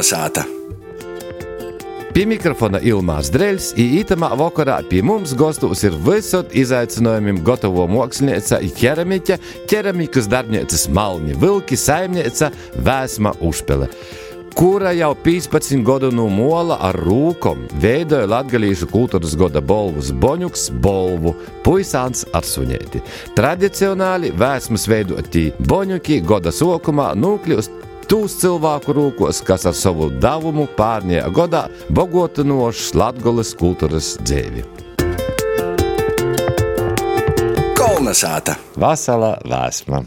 Kalnasāta! Pie mikrofona Ilmārs Dreļs, īetamā vakarā pie mums gastos ir visot izaicinājumiem gatavo mākslinieca ķeramiķa, ķeramikas darbnīcas Malni Vilki, saimnieca Vēsma Užpele kura jau 15 gadu no mola ar rūkom veidoja latgalīšu kultūras goda bolvus Boņuks, Bolvu, Puisāns ar suņēti. Tradicionāli vēsmas veidoti Boņuki goda sokumā nūkļūst tūs cilvēku rūkos, kas ar savu devumu pārņēma godā bogotinošas Latvijas kultūras dzīvi. Kolnesāta! Vasala vēsma!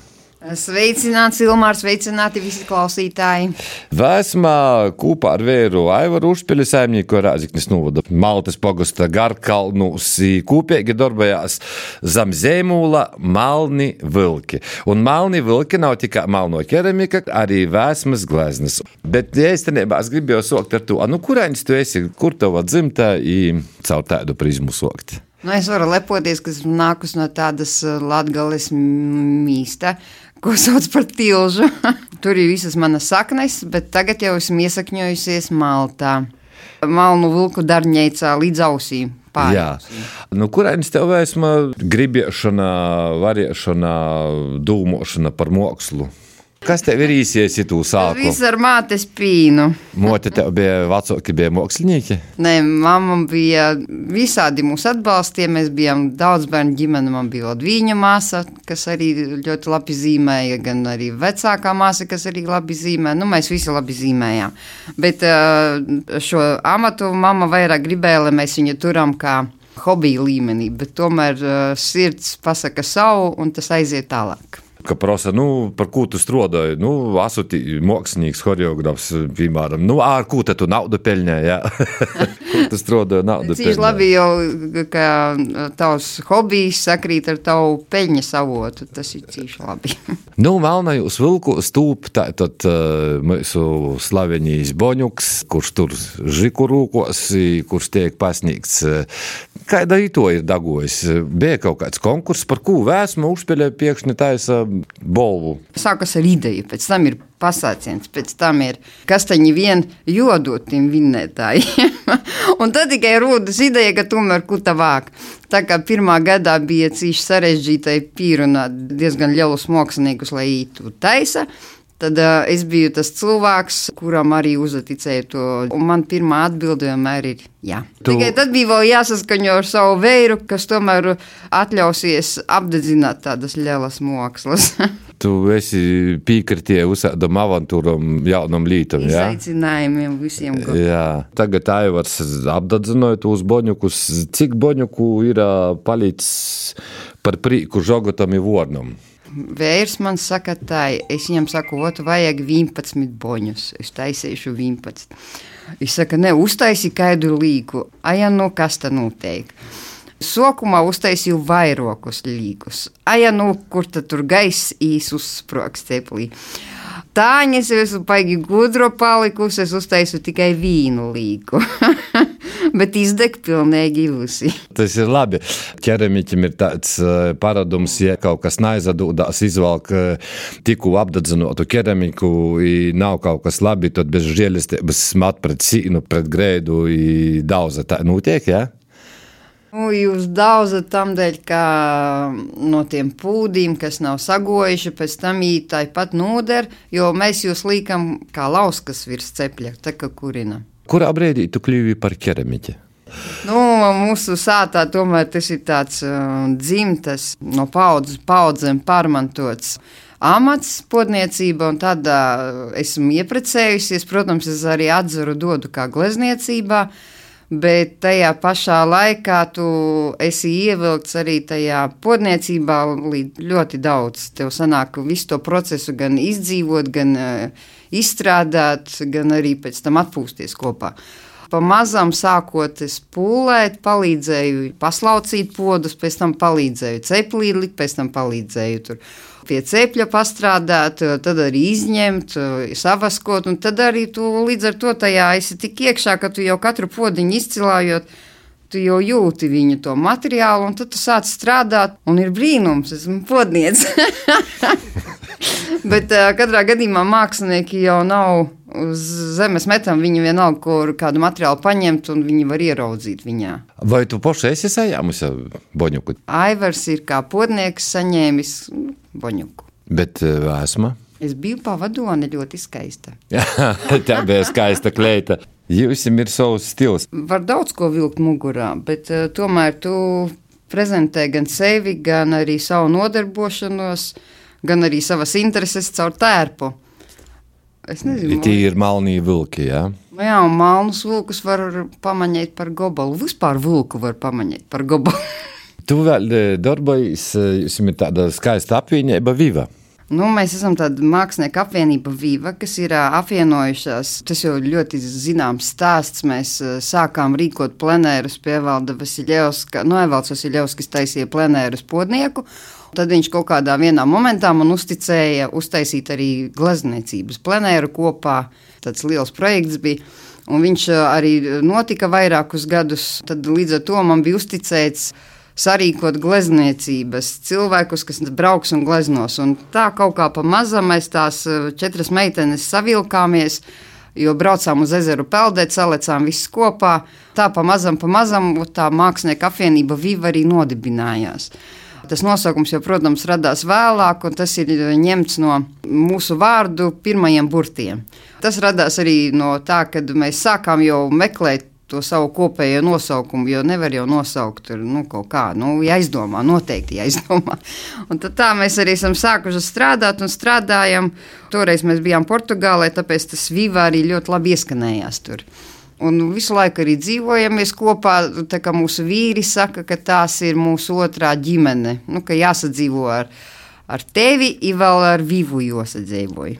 Sveicināts, Ilmārs, sveicināti visi klausītāji. Vēsmā kopā ar vēru Aivaru Užpili saimnieku Rāziknis novada Maltas pogusta Garkalnus kūpīgi darbojās zem Zemūla Malni Vilki. Un Malni Vilki nav tikai malno keramika, arī vēsmas gleznas. Bet, ja es gribēju sokt ar to, nu kurēņas tu esi, kur tava dzimta, i caur tādu prizmu sokt? Nu, es varu lepoties, ka esmu nākus no tādas latgales mīsta, ko sauc par tilžu. Tur ir visas manas saknes, bet tagad jau esmu iesakņojusies Maltā. Malnu vilku darbņēcā līdz ausīm. Pār. Jā, nu, kurienes tev vēsma gribiešana, varēšana, dūmošana par mākslu? Kas tev ir īsies, ja tu sāki? Viss ar mātes pīnu. Mote tev bija vecāki, bija mākslinieki? Nē, mamma bija visādi mūs atbalstīja. Mēs bijām daudz bērnu ģimene. Man bija viņa māsa, kas arī ļoti labi zīmēja, gan arī vecākā māsa, kas arī labi zīmēja. Nu, mēs visi labi zīmējām. Bet šo amatu mamma vairāk gribēja, lai mēs viņu turam kā hobiju līmenī, bet tomēr sirds pasaka savu un tas aiziet tālāk ka prasa, nu, par ko tu strādāji. Nu, esmu mākslinieks, choreogrāfs, piemēram. Nu, ar ko tu naudu peļņā? tu strādāji naudu. Cīši labi jau, ka tavs hobijs sakrīt ar tavu peļņas avotu. Tas ir cīši labi. nu, Melnajos vilku stūp, tātad mūsu slavenīs Boņuks, kurš tur žiku rūkos, kurš tiek pasniegts. Kāda to ir dagojis? Bija kaut kāds konkurss, par ko vēsmu uzspēlēja piekšņi taisa bolvu. Sākas ar ideju, pēc tam ir pasāciens, pēc tam ir kastaņi vien jodot tiem vinnētājiem. un tad tikai rodas ideja, ka tomēr kuta vāk. Tā kā pirmā gadā bija cīši sarežģītai pīrunāt diezgan lielus māksliniekus, lai ītu taisa. Tad uh, es biju tas cilvēks, kuram arī uzticēju to. Un man pirmā atbilde vienmēr ir jā. Tu... Tikai tad bija vēl jāsaskaņo ar savu vēju, kas tomēr atļausies apdedzināt tādas lielas mākslas. tu esi piekritie uzsādam avantūram, jaunam lītam. Jā, izaicinājumiem visiem. Gadiem. Jā, tagad Aivars apdedzinojot uz boņukus, cik boņuku ir palicis par prīku žogotam i vornam vērs man saka, tā, es viņam saku, ot, vajag 11 boņus. Es taisīšu 11. Viņš saka, ne, uztaisi kādu līgu. Aja, nu kas tā notiek? Sokumā uztaisīju vairākus līgus. Aja, nu kur tad tur gaiss īs uzsprogs teplī. Tāņas es esmu paigi gudro palikusi, es uztaisu tikai vīnu līgu. Bet izdeg pilnīgi ilusi. Tas ir labi. Ķeramiķim ir tāds paradums, ja kaut kas neaizadūdās, izvelk tikko apdedzinotu keramiku, nav kaut kas labi, tad bez žēlistības smat pret sīnu, pret grēdu, daudz tā notiek? Ja? Nu, jūs daudzat tam dēļ, ka no tiem pūdiem, kas nav sagojuši, pēc tam ītai pat noder, jo mēs jūs līkam kā lauskas virs cepļa, tā kā kurina. Kurā brīdī tu kļuvi par keramiķi? Nu, mūsu sātā tomēr tas ir tāds uh, dzimtas, no paudzes paudzēm pārmantots amats, podniecība, un tad uh, esmu ieprecējusies. Protams, es arī atzaru dodu kā glezniecībā. Bet tajā pašā laikā tu esi ievilkts arī tajā podniecībā ļoti daudz. Tev sanāk visu to procesu gan izdzīvot, gan uh, izstrādāt, gan arī pēc tam atpūsties kopā. Pamazām sākot es pūlēt, palīdzēju paslaucīt podus, pēc tam palīdzēju ceplīli, pēc tam palīdzēju tur pie cepļa pastrādāt, tad arī izņemt, savaskot, un tad arī tu līdz ar to tajā esi tik iekšā, ka tu jau katru podiņu izcilājot, tu jau jūti viņu to materiālu, un tad tu sāc strādāt, un ir brīnums, esmu podnieks. Bet katrā gadījumā mākslinieki jau nav uz zemes metam, viņi vienalga, kur kādu materiālu paņemt, un viņi var ieraudzīt viņā. Vai tu pašai esi saņēmusi boņuku? Aivars ir kā podnieks saņēmis boņuku. Bet vēsma? Es biju pavadone ļoti skaista. Tā bija skaista kleita. Jums ir savs stils. Var daudz ko vilkt mugurā, bet uh, tomēr tu prezentē gan sevi, gan arī savu nodarbošanos, gan arī savas intereses caur tērpu. Es nezinu, Tie ir melnie vilki, jā. Nu Jā, un melnus vilkus var pamanīt par gobalu. Vispār vilku var pamanīt par gobalu. Tu vēl eh, darbojies, eh, jums ir tāda skaista apvienība Viva. Nu, mēs esam tāda mākslinieka apvienība Viva, kas ir ā, apvienojušās. Tas jau ļoti zināms stāsts. Mēs ā, sākām rīkot plenērus pie Evalda Vasiljevska. No Evalds Vasiljevskis taisīja plenērus podnieku. Tad viņš kaut kādā momentā man uzticēja uztaisīt arī glezniecības plenēru kopā. Tas liels projekts bija. Un viņš arī notika vairākus gadus. Tad līdz ar to man bija uzticēts sarīkot glezniecības cilvēkus, kas brauks un gleznos. Un tā kaut kā pa mazam mēs tās eh, četras meitenes savilkāmies. Jo braucām uz ezeru peldēt, salecām visus kopā. Tā pa mazam, pa mazam tā mākslinieka apvienība Viva arī nodibinājās. Tas nosaukums jau, protams, radās vēlāk, un tas ir ņemts no mūsu vārdu pirmajiem burtiem. Tas radās arī no tā, kad mēs sākām jau meklēt to savu kopējo nosaukumu, jo nevar jau nosaukt tur, nu, kaut kā, nu, jāizdomā, noteikti jāizdomā. Un tad tā mēs arī esam sākuši strādāt un strādājam. Toreiz mēs bijām Portugālē, tāpēc tas Viva arī ļoti labi ieskanējās tur. Un visu laiku arī dzīvojamies kopā. Mūsu vīri saka, ka tās ir mūsu otrā ģimene. Nu, ka jāsadzīvo ar, ar tevi, ir vēl ar vivu jāsadzīvoju.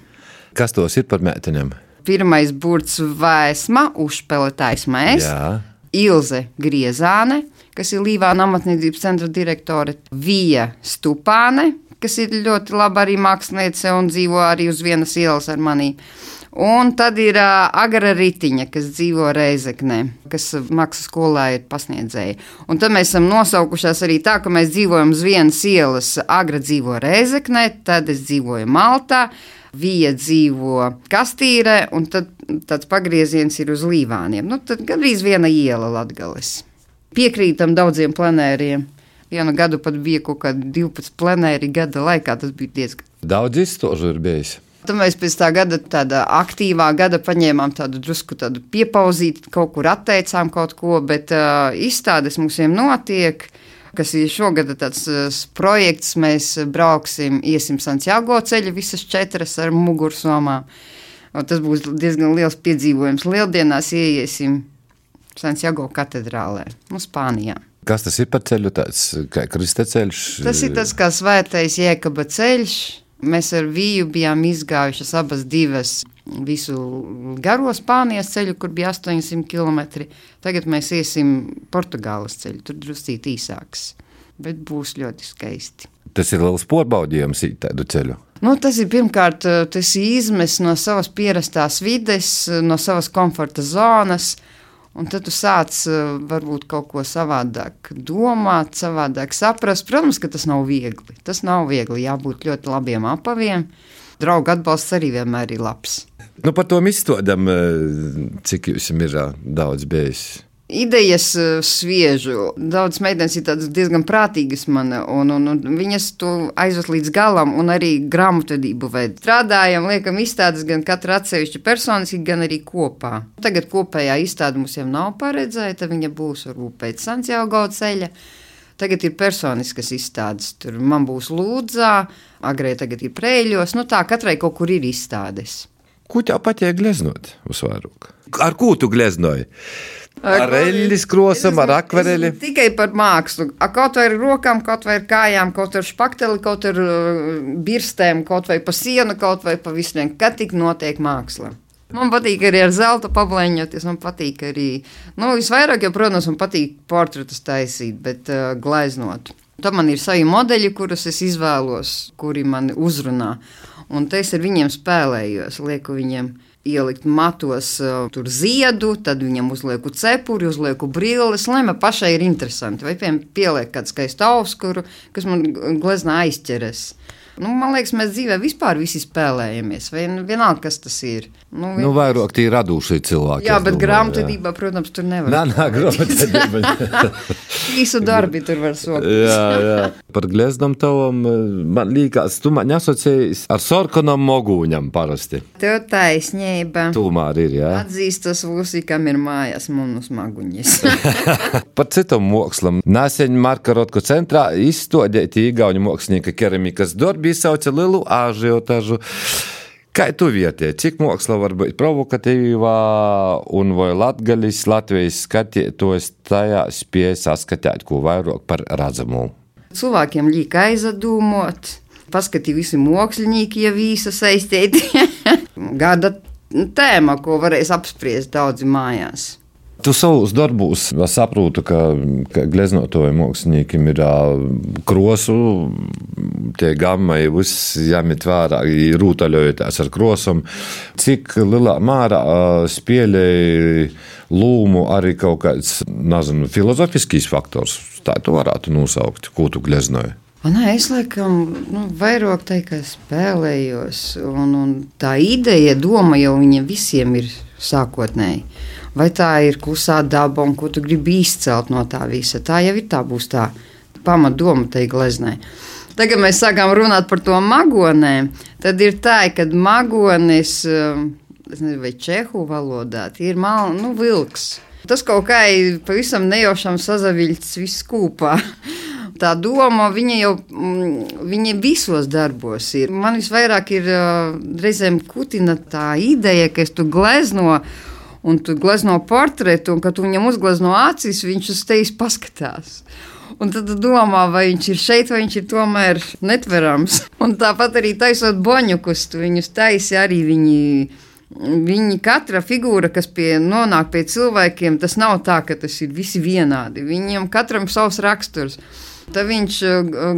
Kas tos ir par meitenēm? Pirmais burts vēsma, uzspēlētājs mēs. Jā. Ilze Griezāne, kas ir Līvāna amatniecības centra direktore, Vija Stupāne, kas ir ļoti laba arī māksliniece un dzīvo arī uz vienas ielas ar mani. Un tad ir uh, Agra Ritiņa, kas dzīvo Reizeknē, kas maksas skolā ir pasniedzēja. Un tad mēs esam nosaukušās arī tā, ka mēs dzīvojam uz vienas ielas. Agra dzīvo Reizeknē, tad es dzīvoju Maltā. Vija dzīvo Kastīrē, un tad tāds pagrieziens ir uz Līvāniem. Nu, tad gandrīz viena iela Latgales. Piekrītam daudziem planēriem. Vienu gadu pat bija kaut kādi 12 planēri gada laikā. Tas bija diezgan. Daudz izstožu ir bijis. Tad mēs pēc tā gada, tāda aktīvā gada, paņēmām tādu drusku tādu piepauzīti, kaut kur atteicām kaut ko, bet uh, izstādes mums jau notiek. Kas ir šogad tāds projekts, mēs brauksim, iesim Santiago ceļu, visas četras ar mugursomām. Tas būs diezgan liels piedzīvojums. Lieldienās ieiesim Santiago katedrālē, nu, Spānijā. Kas tas ir par ceļu? Tāds kā kristaceļš? Tas ir tas kā svētais jēkaba ceļš. Mēs ar Viju bijām izgājušas abas divas visu garo Spānijas ceļu, kur bija 800 km. Tagad mēs iesim Portugāles ceļu, tur drusīt īsāks, bet būs ļoti skaisti. Tas ir liels porbaudījums tādu ceļu. Nu, tas ir pirmkārt, tas ir izmests no savas pierastās vides, no savas komforta zonas. Un tad tu sāc uh, varbūt kaut ko savādāk domāt, savādāk saprast. Protams, ka tas nav viegli. Tas nav viegli. Jābūt ļoti labiem apaviem. Draugu atbalsts arī vienmēr ir labs. Nu, par to izstādām, cik jums ir ā, daudz bijis. Idejas uh, sviežu. Daudz meitenes ir tādas diezgan prātīgas man, un, un, un viņas to aizved līdz galam, un arī grāmatvedību veidu. Strādājam, liekam, izstādes gan katra atsevišķi personiski, gan arī kopā. Tagad kopējā izstāde mums jau nav paredzēta, viņa būs varbūt pēc Santiago ceļa. Tagad ir personiskas izstādes. Tur man būs lūdzā, agrē tagad ir prēļos. Nu tā, katrai kaut kur ir izstādes. Ko tev patīk gleznot uz vāruka? Ar ko tu gleznoji? Ar eļļas krosam, ar akvareli. Tikai par mākslu. A, Kaut vai ar rokām, kaut vai ar kājām, kaut ar špakteli, kaut ar uh, birstēm, kaut vai pa sienu, kaut vai pa visiem. Kad tik notiek māksla. Man patīk arī ar zelta pablēņoties, man patīk arī, nu, visvairāk, jau, protams, man patīk portretus taisīt, bet uh, gleznot. Tad man ir savi modeļi, kurus es izvēlos, kuri man uzrunā. Un te es ar viņiem spēlējos, lieku viņiem ielikt matos tur ziedu, tad viņam uzlieku cepuri, uzlieku brilles, lai man pašai ir interesanti. Vai piemēram pieliek kādu skaistu auskuru, kas man gleznā aizķeras. Nu, man liekas, mēs dzīvē vispār visi spēlējamies. Vien, vienalga, kas tas ir. Nu, nu vairāk tie radošie cilvēki. Jā, bet grāmatvedībā, protams, tur nevar. Nē, nē, grāmatvedībā. Īsu darbi tur var sokt. jā, jā. Par gleznam tavam, man liekas, tu man asociējies ar sorkanam mogūņam parasti. Tev taisnība. Tomēr ir, jā. Atzīstas vūsī, kam ir mājas monus maguņas. Par citam mākslam. Nesen Marka Rotko centrā izstādīti īgauņu mākslinieka keramikas darbi bija sauca lielu ažiotažu. Kā tu vietē, cik māksla var būt provokatīvā, un vai latgaļis Latvijas skatītājs tajā spēja saskatīt ko vairāk par redzamu? Cilvēkiem liek aizdomot, paskatīt visi mākslinieki, ja visi saistīti. Gada tēma, ko varēs apspriest daudzi mājās. Tu savus darbus saproti, ka, ka gleznotāju māksliniekiem ir krosu, tie gammai viss jāmet vērā, rūtaļojoties ar krosam. Cik lielā mērā spēlēja lūmu arī kaut kāds, nezinu, filozofiskīs faktors. Tā tu varētu nosaukt, ko tu gleznoji. Nē, es laikam nu, vairāk teikt, ka spēlējos. Un, un tā ideja, doma jau viņiem visiem ir sākotnēji vai tā ir klusā daba un ko tu gribi izcelt no tā visa. Tā jau ir tā būs tā pamatdoma tai gleznai. Tagad mēs sākām runāt par to magonēm. Tad ir tā, ka magonis, nezinu, vai čehu valodā, ir mal, nu, vilks. Tas kaut kā ir pavisam nejaušam sazaviļts viss kopā. Tā doma, viņa jau mm, viņa visos darbos ir. Man visvairāk ir reizēm kutina tā ideja, ka es tu glezno un tu glezno portretu, un kad tu viņam uzglezno acis, viņš uz tevis paskatās. Un tad domā, vai viņš ir šeit, vai viņš ir tomēr netverams. Un tāpat arī taisot boņukus, tu viņus taisi arī viņi. Viņi katra figūra, kas pie, nonāk pie cilvēkiem, tas nav tā, ka tas ir visi vienādi. Viņam katram savs raksturs. Tad viņš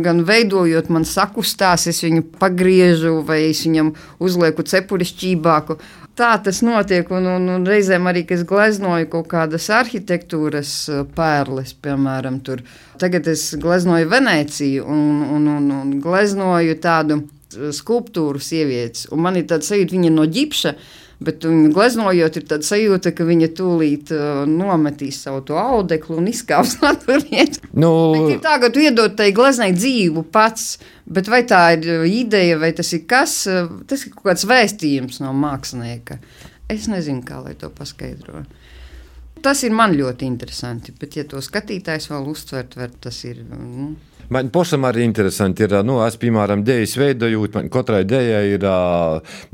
gan veidojot man sakustās, es viņu pagriežu vai es viņam uzlieku cepuri šķībāku tā tas notiek. Un, un, un reizēm arī, es gleznoju kaut kādas arhitektūras eh, pērles, piemēram, tur. Tagad es gleznoju Venēciju un, un, un, un gleznoju tādu eh, skulptūru sievietes. Un man ir tāds sajūta, viņa no ģipša. Bet viņa gleznojot, ir tāda sajūta, ka viņa tūlīt uh, nometīs savu audeklu un izkāps no turienes. Nu, bet ir tā, ka tu iedod tai gleznai dzīvu pats. Bet vai tā ir uh, ideja, vai tas ir kas? Uh, tas ir kaut kāds vēstījums no mākslinieka. Es nezinu, kā lai to paskaidro. Tas ir man ļoti interesanti, bet, ja to skatītājs vēl uztvert, var, tas ir. Nu, Man pašam arī interesanti ir, nu, es, piemēram, dēļas veidojot, man katrai dēļai ir,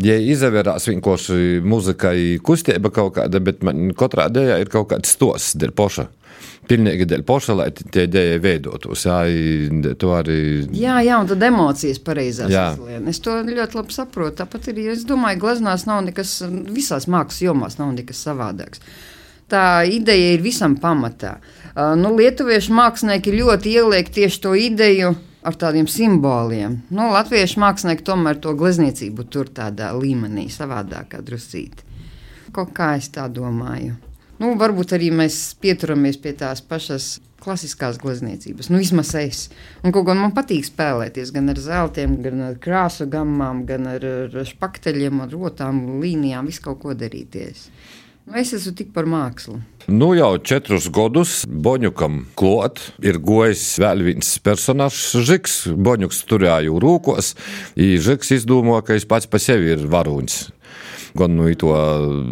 ja izavērās vienkārši muzikai kustība kaut kāda, bet man katrā dēļā ir kaut kāds stos, dēļ poša pilnīgi dēļ poša, lai tie ideja veidotos. Jā, to arī. Jā, jā, un tad emocijas pareizās izlien. Es to ļoti labi saprotu. Tāpat arī, es domāju, gleznās nav nekas, visās mākslas jomās nav nekas savādāks. Tā ideja ir visam pamatā. Uh, nu, lietuviešu mākslinieki ļoti ieliek tieši to ideju ar tādiem simboliem. Nu, latviešu mākslinieki tomēr to glezniecību tur tādā līmenī, savādākā drusīti. Kaut kā es tā domāju. Nu, varbūt arī mēs pieturamies pie tās pašas klasiskās glezniecības, nu, vismaz es. Un kaut kā man patīk spēlēties gan ar zeltiem, gan ar krāsu gammām, gan ar, ar špakteļiem, ar rotām, līnijām, visu kaut ko darīties. Nu, es esmu tik par mākslu. Nu, jau četrus gadus Boņukam klot ir gojis vēl viens personāžs, Žiks. Boņuks turēja rūkos, Žiks izdomāja, ka viņš pats par sevi ir varonis gan no to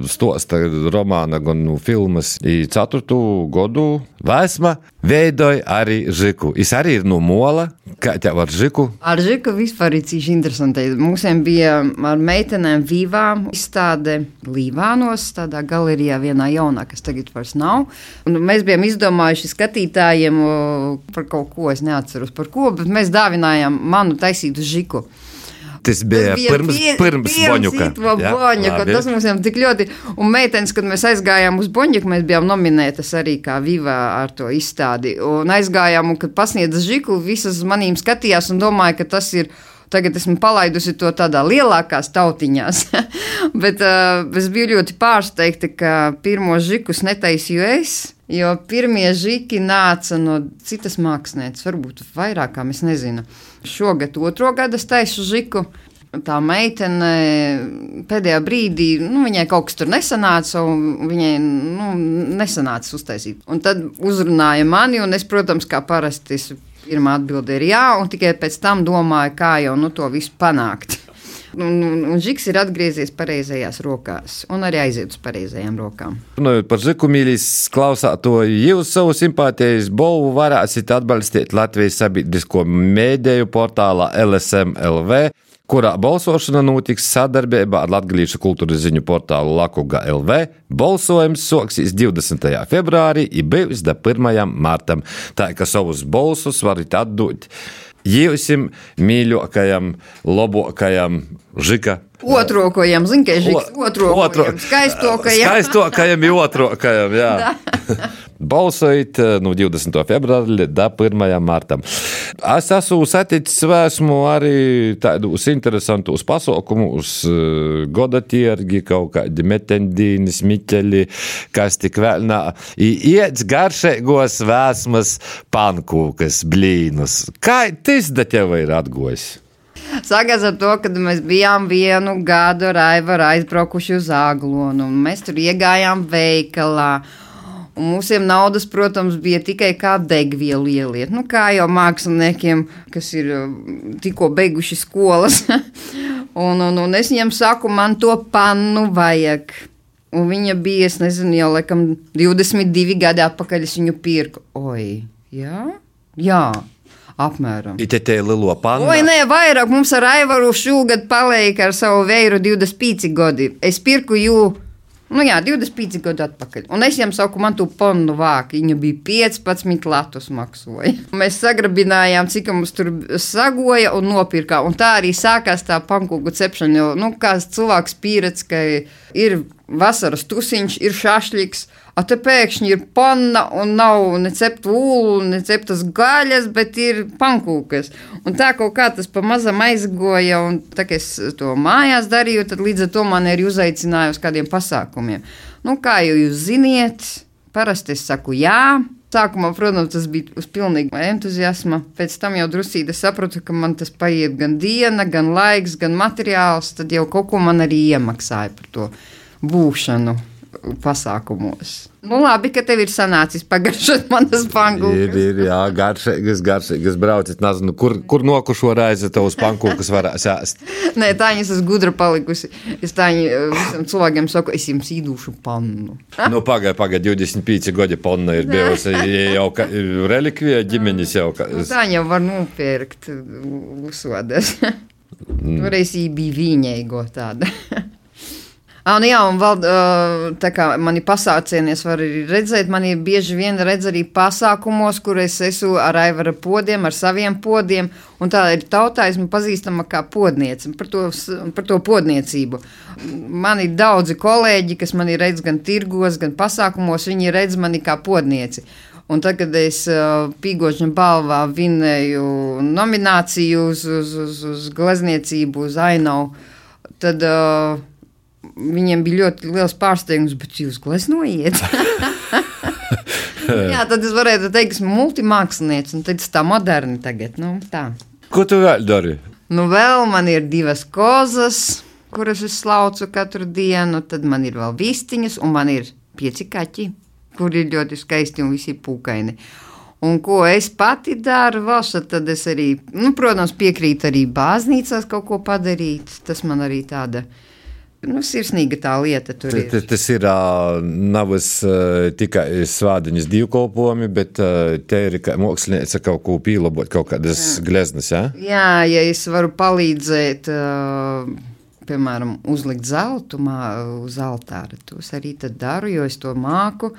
stosta romāna, gan no filmas. I ceturtu gadu vēsma veidoja arī Žiku. Viņš arī ir no mola. Kā tev ar Žiku? Ar Žiku vispār ir cīši interesanti. Mums bija ar meitenēm vīvām izstāde Līvānos, tādā galerijā vienā jaunā, kas tagad vairs nav. Un mēs bijām izdomājuši skatītājiem par kaut ko, es neatceros par ko, bet mēs dāvinājām manu taisītu Žiku. Tas bija, bija pirms, pie, pirms Boņuka. Jā, boņuka tas mums jau tik ļoti, un meitenes, kad mēs aizgājām uz Boņuku, mēs bijām nominētas arī kā Viva ar to izstādi. Un aizgājām, un kad pasniedz Žiku, visas manīm skatījās un domāja, ka tas ir Tagad esmu palaidusi to tādā lielākās tautiņās. Bet uh, es biju ļoti pārsteigta, ka pirmo žikus netaisīju es. Jo pirmie žiki nāca no citas mākslinieces, varbūt vairāk, kā es nezinu. Šogad, otro gadu, es taisu žiku. Tā meitene pēdējā brīdī, nu, viņai kaut kas tur nesanāca, un viņai nu, nesanāca uztaisīt. Un tad uzrunāja mani, un es, protams, kā parasti, pirmā atbilde ir jā, un tikai pēc tam domāju, kā jau nu, to visu panākt. Un, un, un Žiks ir atgriezies pareizajās rokās, un arī aiziet uz pareizajām rokām. Runājot par Ziku mīlīs, klausātoju, jūs savu simpātijas balvu varēsiet atbalstīt Latvijas sabiedrisko mēdēju portālā LSMLV kurā balsošana notiks sadarbībā ar Latvijas kultūras ziņu portālu Lakuga LV. Balsojums sāksies 20. februārī, ir bijis da 1. martam. Tā kā savus balsus varat atdot Ївсім мілюкаєм, лобукаєм, жика. Otrokajam, zini, ka ir žiks otrokajam, skaistokajam. Skaistokajam ir otrokajam, jā. Balsojiet no 20. februāra līdz 1. martam. Es esmu saticis vēsmu arī tādus interesantus pasaukumus, goda tirgi, kaut kādi metendīni, smiķeļi, kas tik vēl nav. Iet garšīgos vēsmas pankūkas, blīnus. Kā tas da tev ir atgojis? Sākās ar to, ka mēs bijām vienu gadu ar Aivaru aizbraukuši uz Aglonu, mēs tur iegājām veikalā. Un Mūsiem naudas, protams, bija tikai kā degvielu ieliet. Nu, kā jau māksliniekiem, kas ir uh, tikko beiguši skolas. un, un, un es viņam saku, man to pannu vajag. Un viņa bija, es nezinu, jau laikam 22 gadi atpakaļ es viņu pirku. Oi, jā, jā apmēram. It te lielo pannu. Oi, nē, vairāk mums ar Aivaru šogad palika ar savu veiru 25 gadi. Es pirku jū, nu jā, 25 gadu atpakaļ. Un es viņam saku, man tu ponu vāku. Viņa bija 15 latus maksoja. Mēs sagrabinājām, cik mums tur sagoja un nopirkām. Un tā arī sākās tā pankūku cepšana. Jo, nu, kāds cilvēks pieredz, ka ir vasaras tusiņš, ir šašļiks. A te pēkšņi ir panna un nav ne cepta ulu, ne ceptas gaļas, bet ir pankūkas. Un tā kaut kā tas pa mazam aizgoja, un tā kā es to mājās darīju, tad līdz ar to man ir uzaicinājusi uz kādiem pasākumiem. Nu, kā jau jūs ziniet, parasti es saku jā. Sākumā, protams, tas bija uz pilnīgu entuziasma. Pēc tam jau drusīti sapratu, ka man tas paiet gan diena, gan laiks, gan materiāls. Tad jau kaut ko man arī iemaksāja par to būšanu pasākumos. Nu, labi, ka tev ir sanācis pagaršot manas Ir, pankūkas. ir, jā, garšīgas, garšīgas brauciet. Nezinu, kur, kur nokušo reizi tavs pankūkas varēs ēst. Nē, tā viņa ir gudra palikusi. Es tā visam cilvēkiem saku, es jums īdūšu pannu. Nu, pagaidi, pagaidi, 25 gadi ponna ir bijusi jau ka, relikvija ģimenes jau. Ka, Nu, Tā jau var nopirkt uzsodas. Toreiz bija viņaigo tāda. Ah, nu jā, un vēl tā kā mani pasācienies var arī redzēt, mani bieži vien redz arī pasākumos, kur es esmu ar Aivara podiem, ar saviem podiem, un tā ir tautā esmu pazīstama kā podniece, par to, par to podniecību. Man ir daudzi kolēģi, kas mani redz gan tirgos, gan pasākumos, viņi redz mani kā podnieci. Un tad, kad es uh, Pīgošana balvā vinēju nomināciju uz, uz, uz, uz glezniecību, uz ainavu, tad uh, viņiem bija ļoti liels pārsteigums, bet jūs gleznojiet. Jā, tad es varētu teikt, esmu multimākslinieks, un tas tā moderni tagad. Nu, tā. Ko tu vēl dari? Nu, vēl man ir divas kozas, kuras es slaucu katru dienu, tad man ir vēl vistiņas, un man ir pieci kaķi, kuri ir ļoti skaisti un visi pūkaini. Un ko es pati daru, valsa, tad es arī, nu, protams, piekrītu arī baznīcās kaut ko padarīt. Tas man arī tāda, nu, sirsnīga tā lieta tur ir. tas- tas ir ā, tikai svādiņas divkolpojumi, bet te ir mākslinieca kaut ko pīlabot, kaut kādas gleznas, jā? Jā, ja es varu palīdzēt, uh, piemēram, uzlikt zeltu uz altāra, to es arī daru, jo es to māku.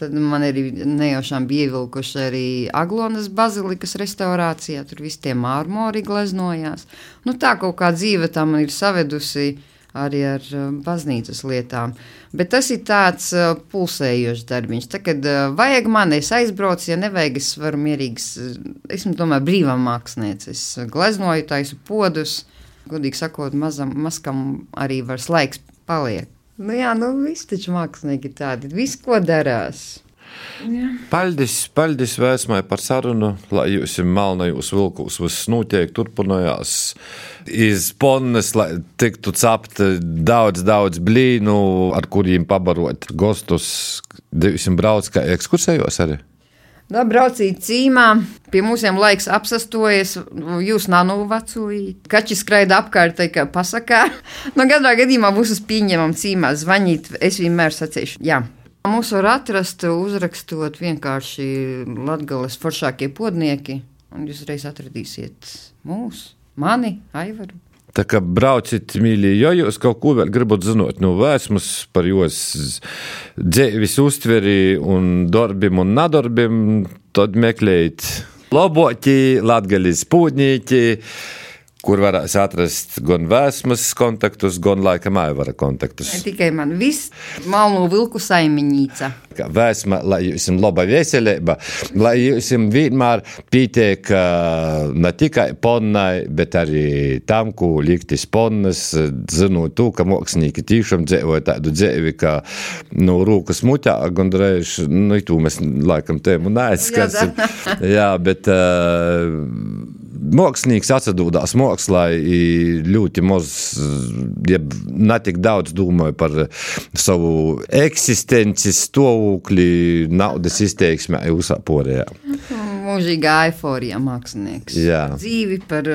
Tad man arī nejaušām bija ievilkuši arī Aglonas bazilikas restaurācijā, tur viss tie mārmori gleznojās. Nu, tā kaut kā dzīve tā man ir savedusi arī ar uh, baznīcas lietām. Bet tas ir tāds uh, pulsējošs darbiņš. Tad, kad uh, vajag man, es aizbraucu, ja nevajag, es varu mierīgi, s- esmu tomēr brīvā mākslinieca. Es gleznoju, taisu podus, godīgi sakot, mazam, maskam arī var slēgs paliek. Nu jā, nu viss taču mākslinieki tādi, viss ko darās. Paldies, paldies vēsmai par sarunu, lai jūs melnajos vilkos viss notiek, turpinājās iz ponnes, lai tiktu capt daudz, daudz blīnu, ar kuriem pabarot gostus. Jūs brauc kā ekskursējos arī? Da, braucīt cīmā, pie mums laiks apsastojas, jūs nav vecūji. Kaķis skraida apkārt, tā kā pasakā. No katrā gadījumā būs uz pieņemam cīmā zvanīt, es vienmēr sacīšu, jā. Mūs var atrast, uzrakstot vienkārši latgales foršākie podnieki, un jūs reiz atradīsiet mūs, mani, Aivaru. Tā kā brauciet, mīļie, ja jūs kaut ko vēl gribat zināt no vēsmas par jos dzīves uztveri un darbiem un nedarbiem, tad meklējiet labākie latgaļas pūdnīķi kur varēs atrast gan vēsmas kontaktus, gan laika maivara kontaktus. Ne tikai man viss malnu vilku saimiņīca. Vēsma, lai jums laba veselība, lai jums vienmēr pietiek ne tikai ponnai, bet arī tam, ko liktis ponnas, zinot to, ka mākslinieki tiešām dzīvoja tādu dzīvi, ka no rūkas mutā, gandrīz, nu, to mēs laikam tēmu neaizskasim. Jā, bet uh, mākslinieks atsadūdās mākslā, ļoti maz, jeb ne tik daudz domāja par savu eksistences stāvokli, naudas izteiksmē, visā porējā. Mūžīgā eifórija mākslinieks. Jā. Dzīvi par,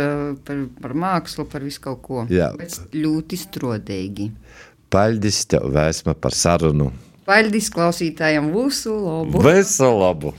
par, par mākslu, par visu kaut ko. Jā. Bet ļoti strodīgi. Paldies tev, Vēsma, par sarunu. Paldies klausītājiem, visu labu! Visu labu!